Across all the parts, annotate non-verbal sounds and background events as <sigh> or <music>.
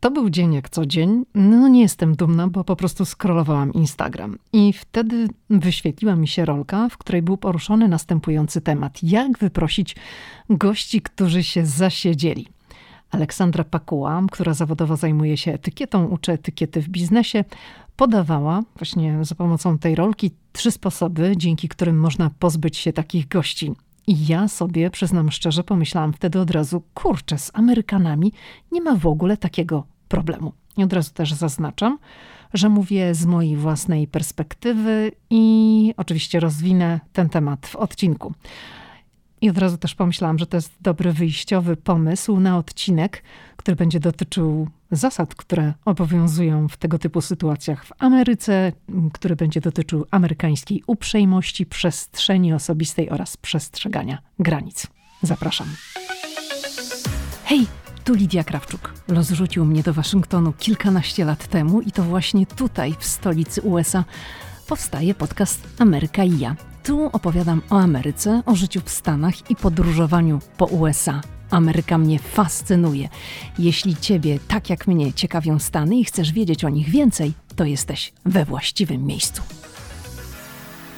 To był dzień jak co dzień. No nie jestem dumna, bo po prostu scrollowałam Instagram. I wtedy wyświetliła mi się rolka, w której był poruszony następujący temat. Jak wyprosić gości, którzy się zasiedzieli. Aleksandra Pakuła, która zawodowo zajmuje się etykietą, uczy etykiety w biznesie, podawała właśnie za pomocą tej rolki trzy sposoby, dzięki którym można pozbyć się takich gości. I ja sobie, przyznam szczerze, pomyślałam wtedy od razu, kurczę, z Amerykanami nie ma w ogóle takiego problemu. I od razu też zaznaczam, że mówię z mojej własnej perspektywy i oczywiście rozwinę ten temat w odcinku. I od razu też pomyślałam, że to jest dobry wyjściowy pomysł na odcinek, który będzie dotyczył zasad, które obowiązują w tego typu sytuacjach w Ameryce, który będzie dotyczył amerykańskiej uprzejmości, przestrzeni osobistej oraz przestrzegania granic. Zapraszam. Hej, tu Lidia Krawczuk. Los rzucił mnie do Waszyngtonu kilkanaście lat temu i to właśnie tutaj, w stolicy USA, powstaje podcast Ameryka i ja. Tu opowiadam o Ameryce, o życiu w Stanach i podróżowaniu po USA. Ameryka mnie fascynuje. Jeśli Ciebie, tak jak mnie, ciekawią Stany i chcesz wiedzieć o nich więcej, to jesteś we właściwym miejscu.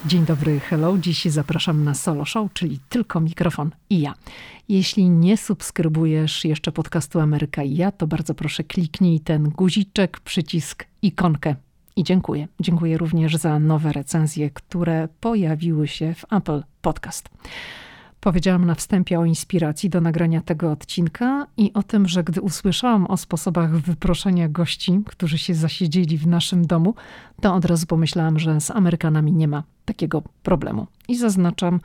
Dzień dobry, hello. Dziś zapraszam na solo show, czyli tylko mikrofon i ja. Jeśli nie subskrybujesz jeszcze podcastu Ameryka i ja, to bardzo proszę kliknij ten guziczek, przycisk, ikonkę. I dziękuję. Dziękuję również za nowe recenzje, które pojawiły się w Apple Podcast. Powiedziałam na wstępie o inspiracji do nagrania tego odcinka i o tym, że gdy usłyszałam o sposobach wyproszenia gości, którzy się zasiedzieli w naszym domu, to od razu pomyślałam, że z Amerykanami nie ma takiego problemu. I zaznaczam,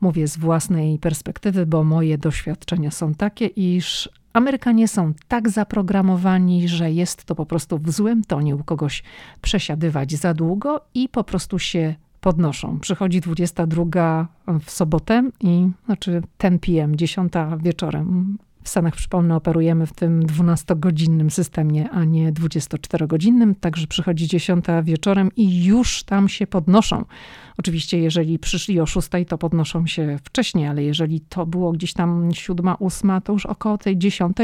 mówię z własnej perspektywy, bo moje doświadczenia są takie, iż Amerykanie są tak zaprogramowani, że jest to po prostu w złym tonie u kogoś przesiadywać za długo i po prostu się podnoszą. Przychodzi 22 w sobotę i znaczy 10 PM, 10 wieczorem. W Stanach, przypomnę, operujemy w tym 12-godzinnym systemie, a nie 24-godzinnym, także przychodzi 10 wieczorem i już tam się podnoszą. Oczywiście, jeżeli przyszli o 6, to podnoszą się wcześniej, ale jeżeli to było gdzieś tam 7, 8, to już około tej 10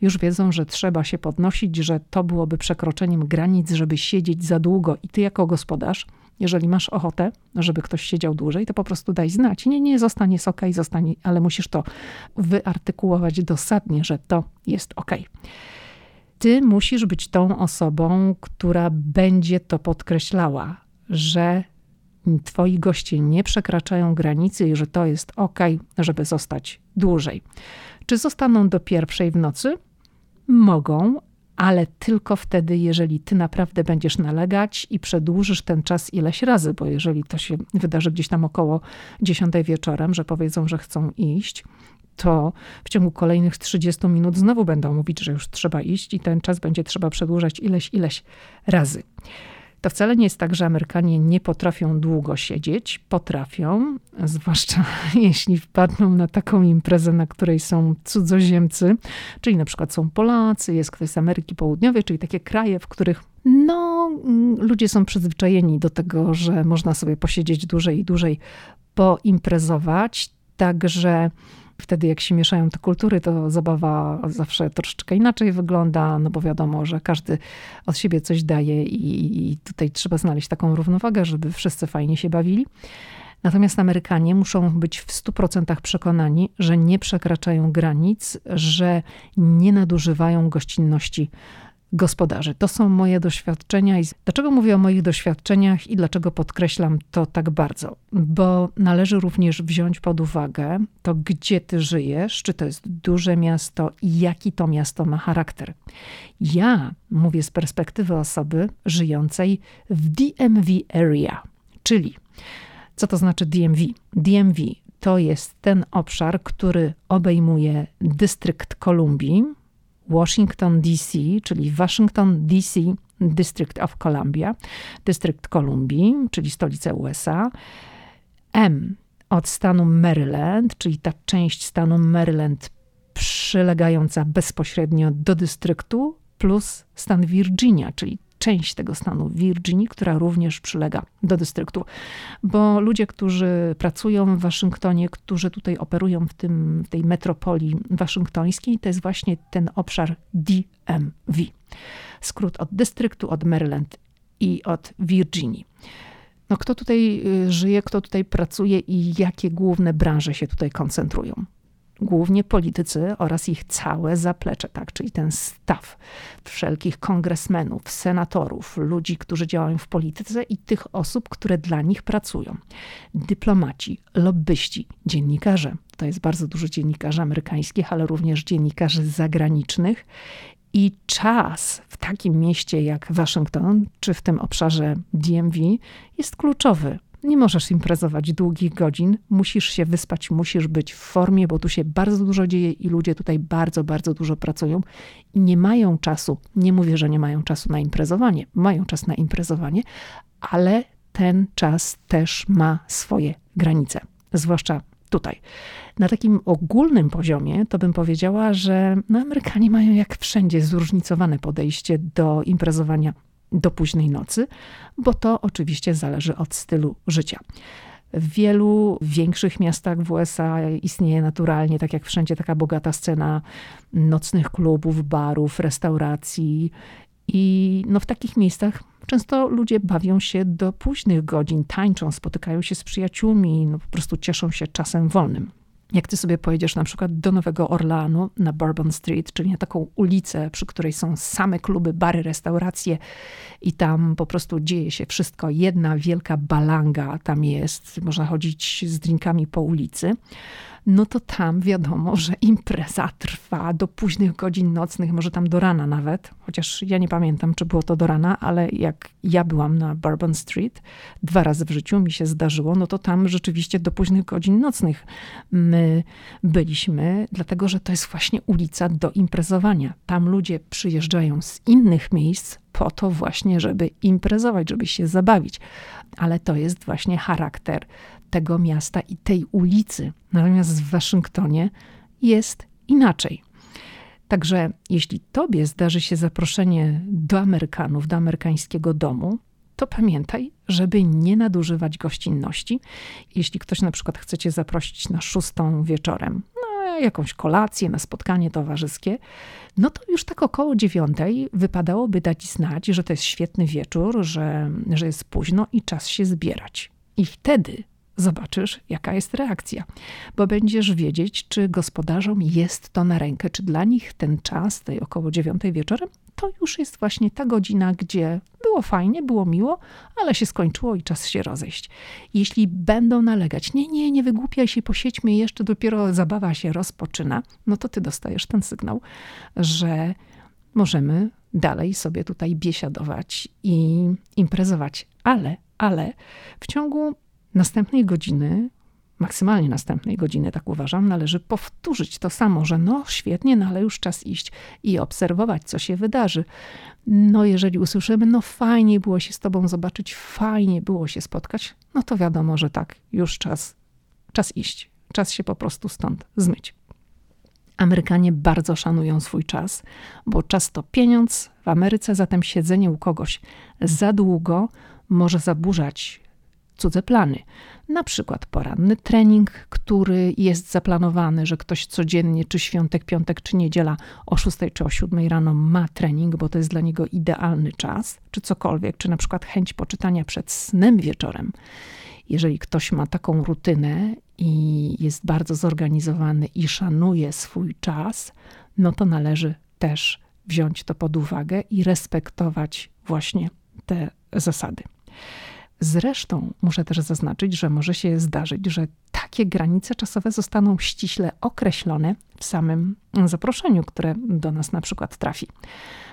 już wiedzą, że trzeba się podnosić, że to byłoby przekroczeniem granic, żeby siedzieć za długo. I ty, jako gospodarz, jeżeli masz ochotę, żeby ktoś siedział dłużej, to po prostu daj znać. Nie, nie, zostanie jest ok, zostanie, ale musisz to wyartykułować dosadnie, że to jest ok. Ty musisz być tą osobą, która będzie to podkreślała, że twoi goście nie przekraczają granicy i że to jest ok, żeby zostać dłużej. Czy zostaną do pierwszej w nocy? Mogą, ale tylko wtedy, jeżeli ty naprawdę będziesz nalegać i przedłużysz ten czas ileś razy, bo jeżeli to się wydarzy gdzieś tam około 10 wieczorem, że powiedzą, że chcą iść, to w ciągu kolejnych 30 minut znowu będą mówić, że już trzeba iść i ten czas będzie trzeba przedłużać ileś, ileś razy. To wcale nie jest tak, że Amerykanie nie potrafią długo siedzieć. Potrafią, zwłaszcza <laughs> jeśli wpadną na taką imprezę, na której są cudzoziemcy, czyli na przykład są Polacy, jest ktoś z Ameryki Południowej, czyli takie kraje, w których no, ludzie są przyzwyczajeni do tego, że można sobie posiedzieć dłużej i dłużej poimprezować. Także Wtedy, jak się mieszają te kultury, to zabawa zawsze troszeczkę inaczej wygląda, no bo wiadomo, że każdy od siebie coś daje i, i tutaj trzeba znaleźć taką równowagę, żeby wszyscy fajnie się bawili. Natomiast Amerykanie muszą być w 100% przekonani, że nie przekraczają granic, że nie nadużywają gościnności gospodarzy. To są moje doświadczenia. I dlaczego mówię o moich doświadczeniach i dlaczego podkreślam to tak bardzo? Bo należy również wziąć pod uwagę to, gdzie ty żyjesz, czy to jest duże miasto i jaki to miasto ma charakter. Ja mówię z perspektywy osoby żyjącej w DMV area, czyli co to znaczy DMV? DMV to jest ten obszar, który obejmuje dystrykt Kolumbii, Washington DC, czyli Washington DC District of Columbia, dystrykt Kolumbii, czyli stolica USA. M od stanu Maryland, czyli ta część stanu Maryland przylegająca bezpośrednio do dystryktu, plus stan Virginia, czyli część tego stanu Virginii, która również przylega do dystryktu. Bo ludzie, którzy pracują w Waszyngtonie, którzy tutaj operują w, tym, w tej metropolii waszyngtońskiej, to jest właśnie ten obszar DMV. Skrót od dystryktu, od Maryland i od Virginii. No, kto tutaj y, żyje, kto tutaj pracuje i jakie główne branże się tutaj koncentrują? Głównie politycy oraz ich całe zaplecze, tak, czyli ten staw wszelkich kongresmenów, senatorów, ludzi, którzy działają w polityce i tych osób, które dla nich pracują. Dyplomaci, lobbyści, dziennikarze. To jest bardzo dużo dziennikarzy amerykańskich, ale również dziennikarzy zagranicznych. I czas w takim mieście jak Waszyngton, czy w tym obszarze DMV, jest kluczowy nie możesz imprezować długich godzin, musisz się wyspać, musisz być w formie, bo tu się bardzo dużo dzieje i ludzie tutaj bardzo, bardzo dużo pracują i nie mają czasu. Nie mówię, że nie mają czasu na imprezowanie, mają czas na imprezowanie, ale ten czas też ma swoje granice, zwłaszcza tutaj. Na takim ogólnym poziomie to bym powiedziała, że no Amerykanie mają jak wszędzie zróżnicowane podejście do imprezowania do późnej nocy, bo to oczywiście zależy od stylu życia. W wielu większych miastach w USA istnieje naturalnie, tak jak wszędzie, taka bogata scena nocnych klubów, barów, restauracji. I no w takich miejscach często ludzie bawią się do późnych godzin, tańczą, spotykają się z przyjaciółmi, no po prostu cieszą się czasem wolnym. Jak ty sobie pojedziesz na przykład do Nowego Orleanu na Bourbon Street, czyli na taką ulicę, przy której są same kluby, bary, restauracje i tam po prostu dzieje się wszystko. Jedna wielka balanga tam jest, można chodzić z drinkami po ulicy no to tam wiadomo, że impreza trwa do późnych godzin nocnych, może tam do rana nawet, chociaż ja nie pamiętam, czy było to do rana, ale jak ja byłam na Bourbon Street dwa razy w życiu, mi się zdarzyło, no to tam rzeczywiście do późnych godzin nocnych my byliśmy, dlatego że to jest właśnie ulica do imprezowania. Tam ludzie przyjeżdżają z innych miejsc po to właśnie, żeby imprezować, żeby się zabawić. Ale to jest właśnie charakter tego miasta i tej ulicy. Natomiast w Waszyngtonie jest inaczej. Także jeśli tobie zdarzy się zaproszenie do Amerykanów, do amerykańskiego domu, to pamiętaj, żeby nie nadużywać gościnności. Jeśli ktoś na przykład chce cię zaprosić na szóstą wieczorem, na jakąś kolację, na spotkanie towarzyskie, no to już tak około dziewiątej wypadałoby dać znać, że to jest świetny wieczór, że, że jest późno i czas się zbierać. I wtedy zobaczysz, jaka jest reakcja, bo będziesz wiedzieć, czy gospodarzom jest to na rękę, czy dla nich ten czas, tej około dziewiątej wieczorem, to już jest właśnie ta godzina, gdzie było fajnie, było miło, ale się skończyło i czas się rozejść. Jeśli będą nalegać, nie, nie, nie wygłupiaj się, posiedźmy jeszcze, dopiero zabawa się rozpoczyna, no to ty dostajesz ten sygnał, że możemy dalej sobie tutaj biesiadować i imprezować, ale, ale w ciągu następnej godziny, maksymalnie następnej godziny, tak uważam, należy powtórzyć to samo, że no świetnie, no ale już czas iść i obserwować, co się wydarzy. No jeżeli usłyszymy, no fajnie było się z tobą zobaczyć, fajnie było się spotkać, no to wiadomo, że tak, już czas, czas iść, czas się po prostu stąd zmyć. Amerykanie bardzo szanują swój czas, bo czas to pieniądz w Ameryce, zatem siedzenie u kogoś za długo może zaburzać cudze plany. Na przykład poranny trening, który jest zaplanowany, że ktoś codziennie, czy świątek, piątek, czy niedziela o 6 czy o 7 rano ma trening, bo to jest dla niego idealny czas, czy cokolwiek, czy na przykład chęć poczytania przed snem wieczorem. Jeżeli ktoś ma taką rutynę i jest bardzo zorganizowany i szanuje swój czas, no to należy też wziąć to pod uwagę i respektować właśnie te zasady. Zresztą muszę też zaznaczyć, że może się zdarzyć, że takie granice czasowe zostaną ściśle określone w samym zaproszeniu, które do nas na przykład trafi.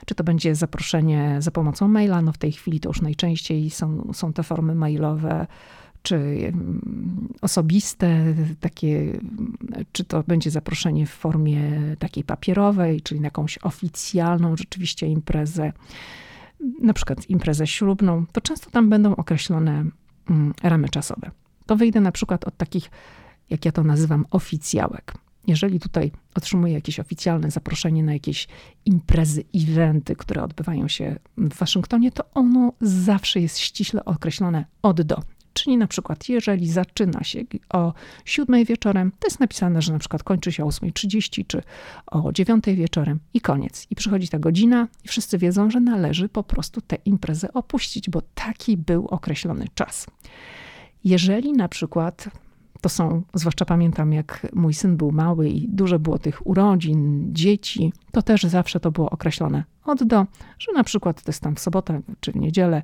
Czy to będzie zaproszenie za pomocą maila? No w tej chwili to już najczęściej są, są te formy mailowe czy osobiste, takie, czy to będzie zaproszenie w formie takiej papierowej, czyli na jakąś oficjalną rzeczywiście imprezę na przykład imprezę ślubną, to często tam będą określone mm, ramy czasowe. To wyjdę na przykład od takich, jak ja to nazywam, oficjałek. jeżeli tutaj otrzymuję jakieś oficjalne zaproszenie na jakieś imprezy, eventy, które odbywają się w Waszyngtonie, to ono zawsze jest ściśle określone od do. Czyli na przykład, jeżeli zaczyna się o 7 wieczorem, to jest napisane, że na przykład kończy się o 8.30 czy o 9 wieczorem i koniec. I przychodzi ta godzina i wszyscy wiedzą, że należy po prostu tę imprezę opuścić, bo taki był określony czas. Jeżeli na przykład to są, zwłaszcza pamiętam, jak mój syn był mały i dużo było tych urodzin, dzieci, to też zawsze to było określone od do, że na przykład to jest tam w sobotę czy w niedzielę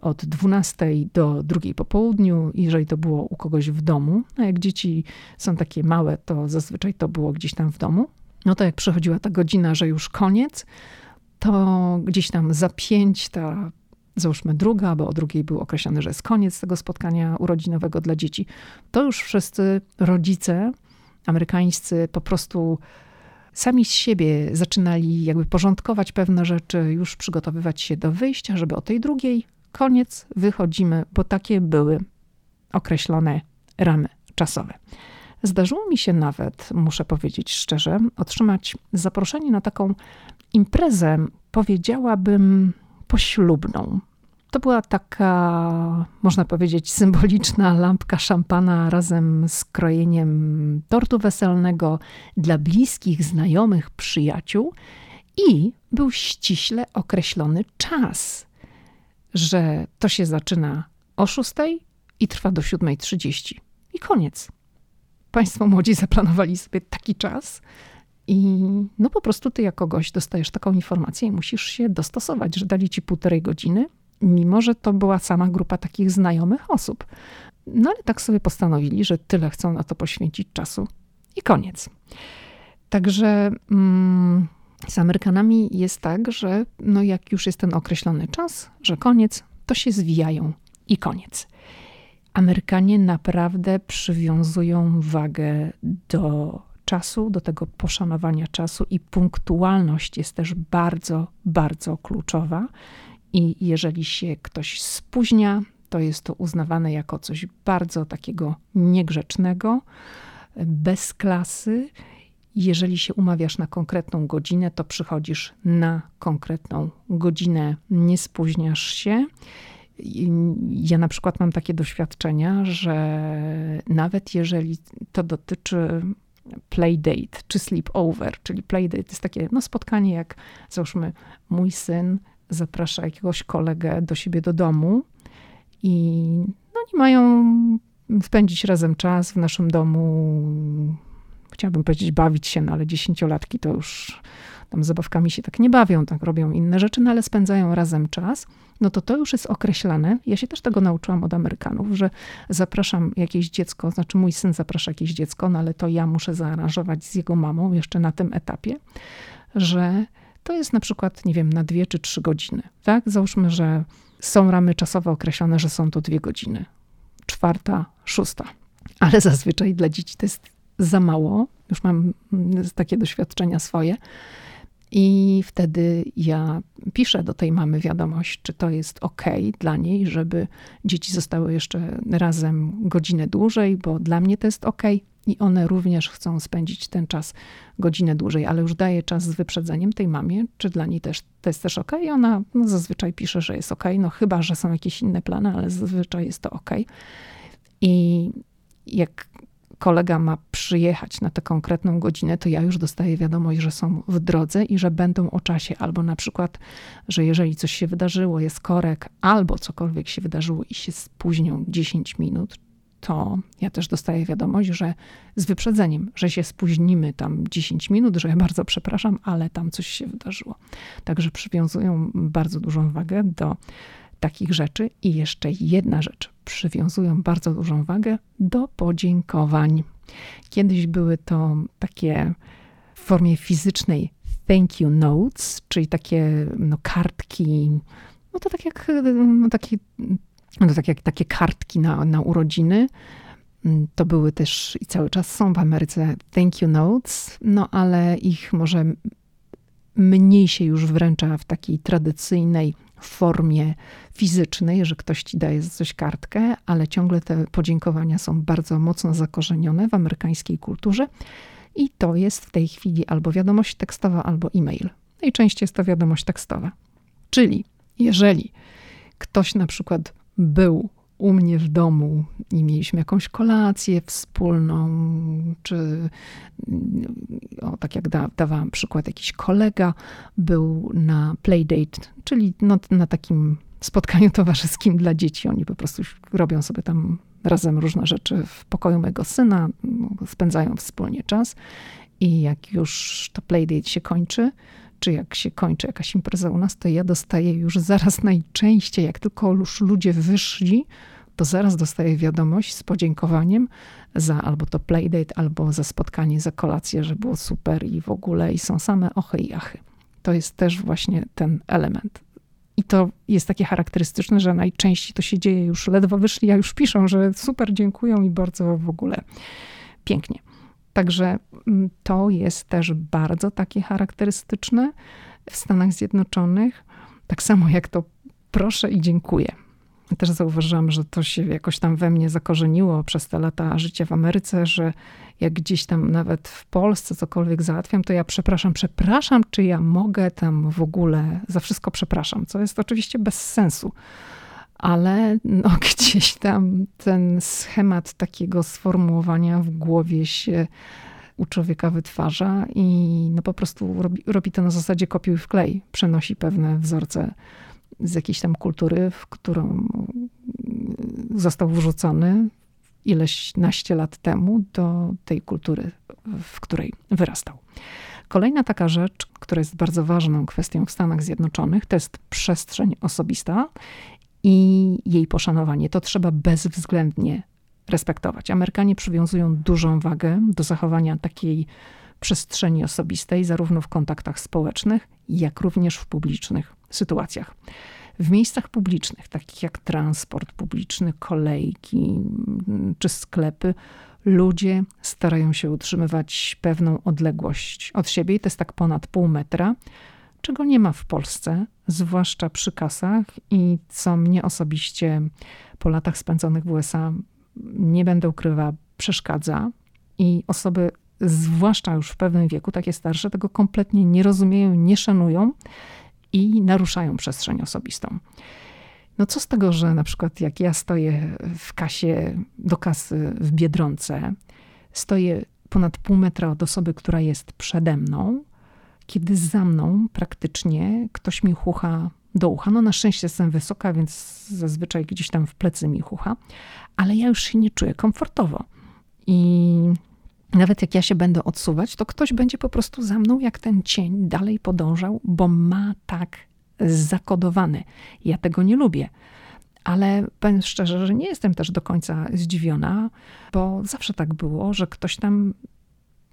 od 12 do 2 po południu, jeżeli to było u kogoś w domu. A jak dzieci są takie małe, to zazwyczaj to było gdzieś tam w domu. No to jak przychodziła ta godzina, że już koniec, to gdzieś tam za pięć ta załóżmy druga, bo o drugiej był określony, że jest koniec tego spotkania urodzinowego dla dzieci, to już wszyscy rodzice amerykańscy po prostu sami z siebie zaczynali jakby porządkować pewne rzeczy, już przygotowywać się do wyjścia, żeby o tej drugiej koniec wychodzimy, bo takie były określone ramy czasowe. Zdarzyło mi się nawet, muszę powiedzieć szczerze, otrzymać zaproszenie na taką imprezę, powiedziałabym, poślubną. To była taka, można powiedzieć, symboliczna lampka szampana razem z krojeniem tortu weselnego dla bliskich, znajomych, przyjaciół i był ściśle określony czas, że to się zaczyna o 6 i trwa do 7.30 i koniec. Państwo młodzi zaplanowali sobie taki czas, i no po prostu ty jako gość dostajesz taką informację i musisz się dostosować, że dali ci półtorej godziny, mimo że to była sama grupa takich znajomych osób. No ale tak sobie postanowili, że tyle chcą na to poświęcić czasu i koniec. Także mm, z Amerykanami jest tak, że no jak już jest ten określony czas, że koniec, to się zwijają i koniec. Amerykanie naprawdę przywiązują wagę do czasu, do tego poszanowania czasu i punktualność jest też bardzo, bardzo kluczowa. I jeżeli się ktoś spóźnia, to jest to uznawane jako coś bardzo takiego niegrzecznego, bez klasy. Jeżeli się umawiasz na konkretną godzinę, to przychodzisz na konkretną godzinę, nie spóźniasz się. Ja na przykład mam takie doświadczenia, że nawet jeżeli to dotyczy playdate czy sleepover, czyli playdate jest takie no, spotkanie, jak załóżmy mój syn zaprasza jakiegoś kolegę do siebie do domu i no, oni mają spędzić razem czas w naszym domu. Chciałabym powiedzieć bawić się, no ale dziesięciolatki to już tam zabawkami się tak nie bawią, tak robią inne rzeczy, no ale spędzają razem czas no to to już jest określane. Ja się też tego nauczyłam od Amerykanów, że zapraszam jakieś dziecko, znaczy mój syn zaprasza jakieś dziecko, no ale to ja muszę zaaranżować z jego mamą jeszcze na tym etapie, że to jest na przykład, nie wiem, na dwie czy trzy godziny. Tak? Załóżmy, że są ramy czasowe określone, że są to dwie godziny. Czwarta, szósta. Ale zazwyczaj dla dzieci to jest za mało. Już mam takie doświadczenia swoje i wtedy ja piszę do tej mamy wiadomość, czy to jest ok dla niej, żeby dzieci zostały jeszcze razem godzinę dłużej, bo dla mnie to jest ok. I one również chcą spędzić ten czas godzinę dłużej, ale już daję czas z wyprzedzeniem tej mamie, czy dla niej też to jest też ok. I ona no, zazwyczaj pisze, że jest ok, no chyba, że są jakieś inne plany, ale zazwyczaj jest to ok. I jak kolega ma przyjechać na tę konkretną godzinę, to ja już dostaję wiadomość, że są w drodze i że będą o czasie, albo na przykład, że jeżeli coś się wydarzyło, jest korek, albo cokolwiek się wydarzyło i się spóźnią 10 minut, to ja też dostaję wiadomość, że z wyprzedzeniem, że się spóźnimy tam 10 minut, że ja bardzo przepraszam, ale tam coś się wydarzyło. Także przywiązują bardzo dużą wagę do takich rzeczy. I jeszcze jedna rzecz. Przywiązują bardzo dużą wagę do podziękowań. Kiedyś były to takie w formie fizycznej thank you notes, czyli takie no, kartki, no to tak jak, no, takie, no, tak jak takie kartki na, na urodziny. To były też i cały czas są w Ameryce thank you notes, no ale ich może mniej się już wręcza w takiej tradycyjnej w formie fizycznej, że ktoś ci daje coś kartkę, ale ciągle te podziękowania są bardzo mocno zakorzenione w amerykańskiej kulturze. I to jest w tej chwili albo wiadomość tekstowa, albo e-mail. Najczęściej jest to wiadomość tekstowa. Czyli jeżeli ktoś na przykład był u mnie w domu i mieliśmy jakąś kolację wspólną, czy o, tak jak da, dawałam przykład, jakiś kolega był na playdate, czyli no, na takim spotkaniu <laughs> towarzyskim dla dzieci. Oni po prostu robią sobie tam razem różne rzeczy w pokoju mego syna, spędzają wspólnie czas i jak już to playdate się kończy, czy jak się kończy jakaś impreza u nas, to ja dostaję już zaraz najczęściej, jak tylko już ludzie wyszli, to zaraz dostaję wiadomość z podziękowaniem za albo to playdate, albo za spotkanie, za kolację, że było super i w ogóle i są same ochy i achy. To jest też właśnie ten element. I to jest takie charakterystyczne, że najczęściej to się dzieje już ledwo wyszli, a już piszą, że super, dziękują i bardzo w ogóle pięknie. Także mm, to jest też bardzo takie charakterystyczne w Stanach Zjednoczonych. Tak samo jak to proszę i dziękuję. Też zauważyłam, że to się jakoś tam we mnie zakorzeniło przez te lata życia w Ameryce, że jak gdzieś tam nawet w Polsce cokolwiek załatwiam, to ja przepraszam, przepraszam, czy ja mogę tam w ogóle, za wszystko przepraszam, co jest oczywiście bez sensu. Ale no, <laughs> gdzieś tam ten schemat takiego sformułowania w głowie się u człowieka wytwarza i no po prostu robi, robi to na zasadzie kopiuj wklej. Przenosi pewne wzorce z jakiejś tam kultury, w którą został wrzucony ileś naście lat temu do tej kultury, w której wyrastał. Kolejna taka rzecz, która jest bardzo ważną kwestią w Stanach Zjednoczonych, to jest przestrzeń osobista i jej poszanowanie. To trzeba bezwzględnie respektować. Amerykanie przywiązują dużą wagę do zachowania takiej przestrzeni osobistej, zarówno w kontaktach społecznych, jak również w publicznych sytuacjach. W miejscach publicznych, takich jak transport publiczny, kolejki mm, czy sklepy, ludzie starają się utrzymywać pewną odległość od siebie i to jest tak ponad pół metra, czego nie ma w Polsce, zwłaszcza przy kasach i co mnie osobiście po latach spędzonych w USA, nie będę ukrywała, przeszkadza i osoby zwłaszcza już w pewnym wieku, takie starsze, tego kompletnie nie rozumieją, nie szanują i naruszają przestrzeń osobistą. No co z tego, że na przykład jak ja stoję w kasie, do kasy w Biedronce, stoję ponad pół metra od osoby, która jest przede mną, kiedy za mną praktycznie ktoś mi chucha do ucha. No na szczęście jestem wysoka, więc zazwyczaj gdzieś tam w plecy mi chucha, ale ja już się nie czuję komfortowo. I nawet jak ja się będę odsuwać, to ktoś będzie po prostu za mną, jak ten cień, dalej podążał, bo ma tak zakodowane. Ja tego nie lubię. Ale powiem szczerze, że nie jestem też do końca zdziwiona, bo zawsze tak było, że ktoś tam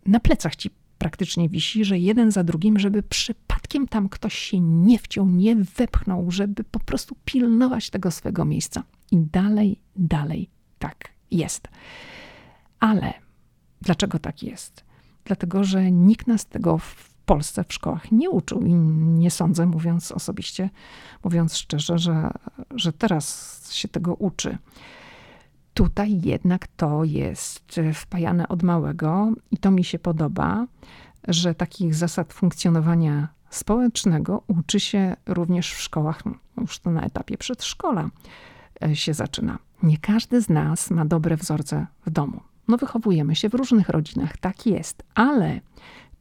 na plecach ci praktycznie wisi, że jeden za drugim, żeby przypadkiem tam ktoś się nie wciął, nie wepchnął, żeby po prostu pilnować tego swego miejsca. I dalej, dalej tak jest. Ale Dlaczego tak jest? Dlatego, że nikt nas tego w Polsce w szkołach nie uczył i nie sądzę, mówiąc osobiście, mówiąc szczerze, że, że teraz się tego uczy. Tutaj jednak to jest wpajane od małego i to mi się podoba, że takich zasad funkcjonowania społecznego uczy się również w szkołach, już to na etapie przedszkola e, się zaczyna. Nie każdy z nas ma dobre wzorce w domu. No, wychowujemy się w różnych rodzinach, tak jest, ale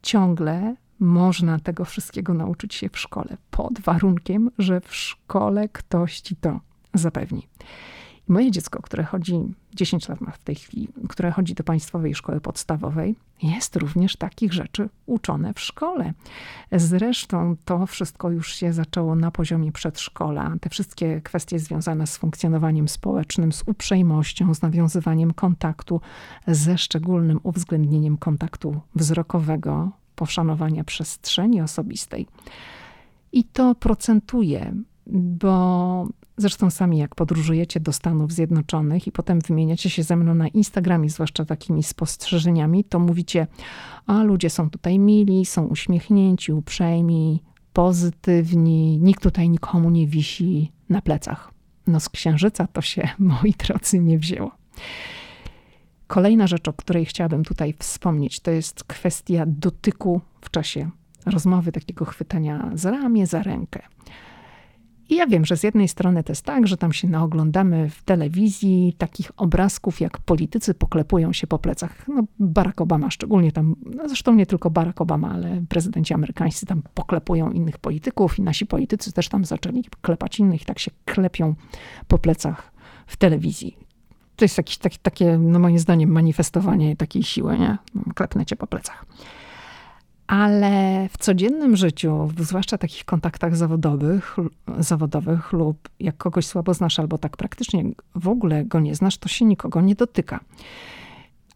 ciągle można tego wszystkiego nauczyć się w szkole, pod warunkiem, że w szkole ktoś ci to zapewni. Moje dziecko, które chodzi, 10 lat ma w tej chwili, które chodzi do państwowej szkoły podstawowej, jest również takich rzeczy uczone w szkole. Zresztą to wszystko już się zaczęło na poziomie przedszkola. Te wszystkie kwestie związane z funkcjonowaniem społecznym, z uprzejmością, z nawiązywaniem kontaktu, ze szczególnym uwzględnieniem kontaktu wzrokowego, poszanowania przestrzeni osobistej. I to procentuje, bo Zresztą sami jak podróżujecie do Stanów Zjednoczonych i potem wymieniacie się ze mną na Instagramie, zwłaszcza takimi spostrzeżeniami, to mówicie, a ludzie są tutaj mili, są uśmiechnięci, uprzejmi, pozytywni, nikt tutaj nikomu nie wisi na plecach. No z księżyca to się, <laughs> moi drodzy, nie wzięło. Kolejna rzecz, o której chciałabym tutaj wspomnieć, to jest kwestia dotyku w czasie rozmowy, takiego chwytania za ramię, za rękę. I ja wiem, że z jednej strony to jest tak, że tam się naoglądamy w telewizji takich obrazków, jak politycy poklepują się po plecach. No, Barack Obama szczególnie tam, no zresztą nie tylko Barack Obama, ale prezydenci amerykańscy tam poklepują innych polityków i nasi politycy też tam zaczęli klepać innych, tak się klepią po plecach w telewizji. To jest jakieś takie, no moim zdaniem, manifestowanie takiej siły, nie? Klepnę cię po plecach ale w codziennym życiu, zwłaszcza takich kontaktach zawodowych, zawodowych lub jak kogoś słabo znasz albo tak praktycznie w ogóle go nie znasz, to się nikogo nie dotyka.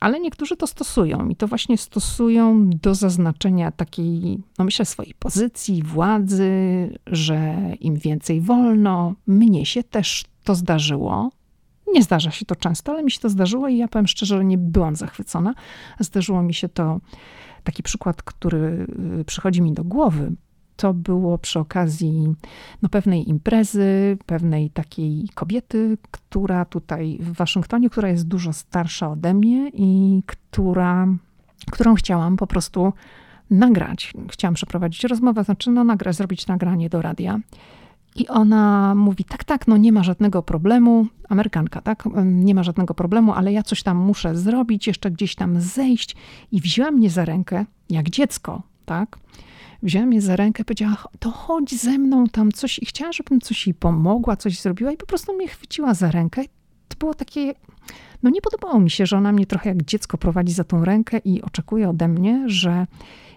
Ale niektórzy to stosują i to właśnie stosują do zaznaczenia takiej, no myślę, swojej pozycji, władzy, że im więcej wolno. Mnie się też to zdarzyło. Nie zdarza się to często, ale mi się to zdarzyło i ja powiem szczerze, że nie byłam zachwycona. Zdarzyło mi się to Taki przykład, który y, przychodzi mi do głowy, to było przy okazji no, pewnej imprezy, pewnej takiej kobiety, która tutaj w Waszyngtonie, która jest dużo starsza ode mnie i która, którą chciałam po prostu nagrać. Chciałam przeprowadzić rozmowę, znaczy no, nagrać, zrobić nagranie do radia. I ona mówi: Tak, tak, no nie ma żadnego problemu. Amerykanka, tak? Nie ma żadnego problemu, ale ja coś tam muszę zrobić, jeszcze gdzieś tam zejść. I wzięła mnie za rękę, jak dziecko, tak? Wzięła mnie za rękę, powiedziała: To chodź ze mną tam coś. I chciała, żebym coś jej pomogła, coś zrobiła, i po prostu mnie chwyciła za rękę. To było takie. No nie podobało mi się, że ona mnie trochę jak dziecko prowadzi za tą rękę i oczekuje ode mnie, że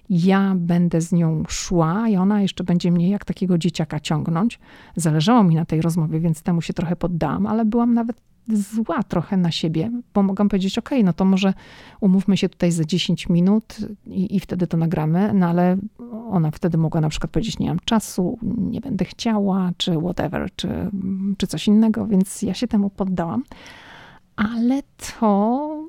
ja będę z nią szła i ona jeszcze będzie mnie jak takiego dzieciaka ciągnąć. Zależało mi na tej rozmowie, więc temu się trochę poddałam, ale byłam nawet zła trochę na siebie, bo mogłam powiedzieć, ok, no to może umówmy się tutaj za 10 minut i, i wtedy to nagramy, no ale ona wtedy mogła na przykład powiedzieć, nie mam czasu, nie będę chciała, czy whatever, czy, czy coś innego, więc ja się temu poddałam. Ale to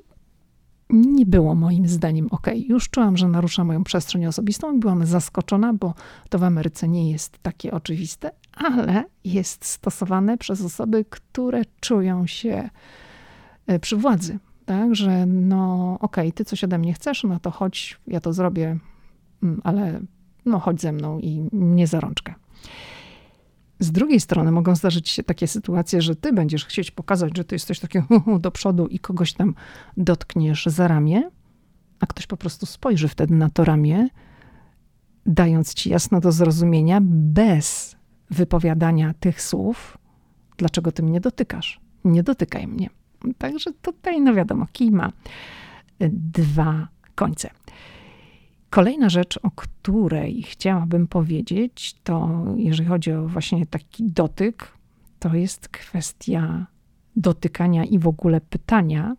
nie było moim zdaniem ok. Już czułam, że narusza moją przestrzeń osobistą i byłam zaskoczona, bo to w Ameryce nie jest takie oczywiste, ale jest stosowane przez osoby, które czują się e, przy władzy. Tak, że no okej, okay, ty coś ode mnie chcesz, no to chodź, ja to zrobię, mm, ale no chodź ze mną i nie za rączkę. Z drugiej strony mogą zdarzyć się takie sytuacje, że ty będziesz chcieć pokazać, że ty jesteś taki <laughs> do przodu i kogoś tam dotkniesz za ramię, a ktoś po prostu spojrzy wtedy na to ramię, dając ci jasno do zrozumienia, bez wypowiadania tych słów, dlaczego ty mnie dotykasz. Nie dotykaj mnie. Także tutaj, no wiadomo, kij ma dwa końce. Kolejna rzecz, o której chciałabym powiedzieć, to jeżeli chodzi o właśnie taki dotyk, to jest kwestia dotykania i w ogóle pytania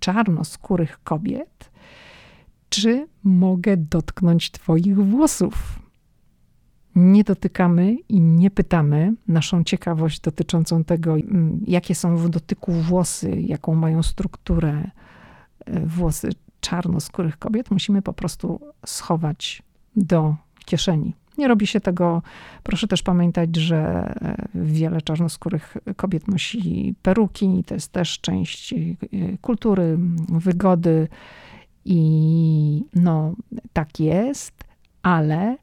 czarnoskórych kobiet, czy mogę dotknąć Twoich włosów? Nie dotykamy i nie pytamy. Naszą ciekawość dotyczącą tego, mm, jakie są w dotyku włosy, jaką mają strukturę e, włosy, czarnoskórych kobiet musimy po prostu schować do kieszeni. Nie robi się tego, proszę też pamiętać, że e, wiele czarnoskórych kobiet nosi peruki, to jest też część e, kultury, wygody i no tak jest, ale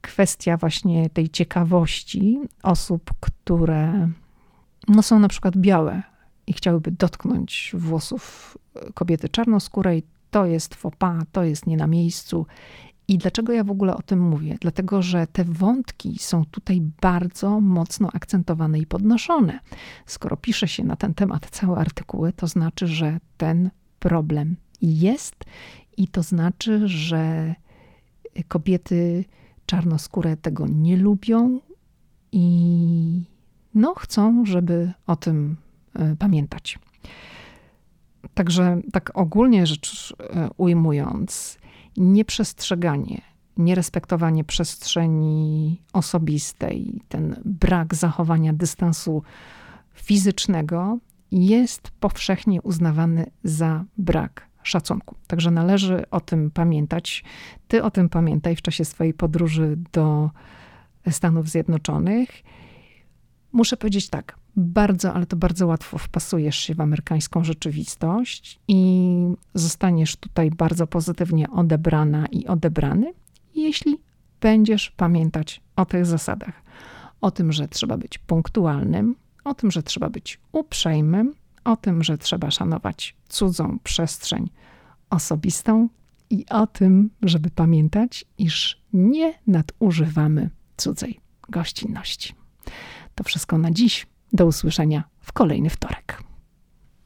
kwestia właśnie tej ciekawości osób, które no, są na przykład białe i chciałyby dotknąć włosów kobiety czarnoskórej, to jest fopa, to jest nie na miejscu. I dlaczego ja w ogóle o tym mówię? Dlatego, że te wątki są tutaj bardzo mocno akcentowane i podnoszone. Skoro pisze się na ten temat całe artykuły, to znaczy, że ten problem jest i to znaczy, że kobiety czarnoskóre tego nie lubią i no, chcą, żeby o tym e, pamiętać. Także tak ogólnie rzecz e, ujmując, nieprzestrzeganie, nierespektowanie przestrzeni osobistej, ten brak zachowania dystansu fizycznego jest powszechnie uznawany za brak szacunku. Także należy o tym pamiętać. Ty o tym pamiętaj w czasie swojej podróży do Stanów Zjednoczonych. Muszę powiedzieć tak, bardzo, ale to bardzo łatwo wpasujesz się w amerykańską rzeczywistość i zostaniesz tutaj bardzo pozytywnie odebrana i odebrany, jeśli będziesz pamiętać o tych zasadach. O tym, że trzeba być punktualnym, o tym, że trzeba być uprzejmym, o tym, że trzeba szanować cudzą przestrzeń osobistą i o tym, żeby pamiętać, iż nie nadużywamy cudzej gościnności. To wszystko na dziś. Do usłyszenia w kolejny wtorek.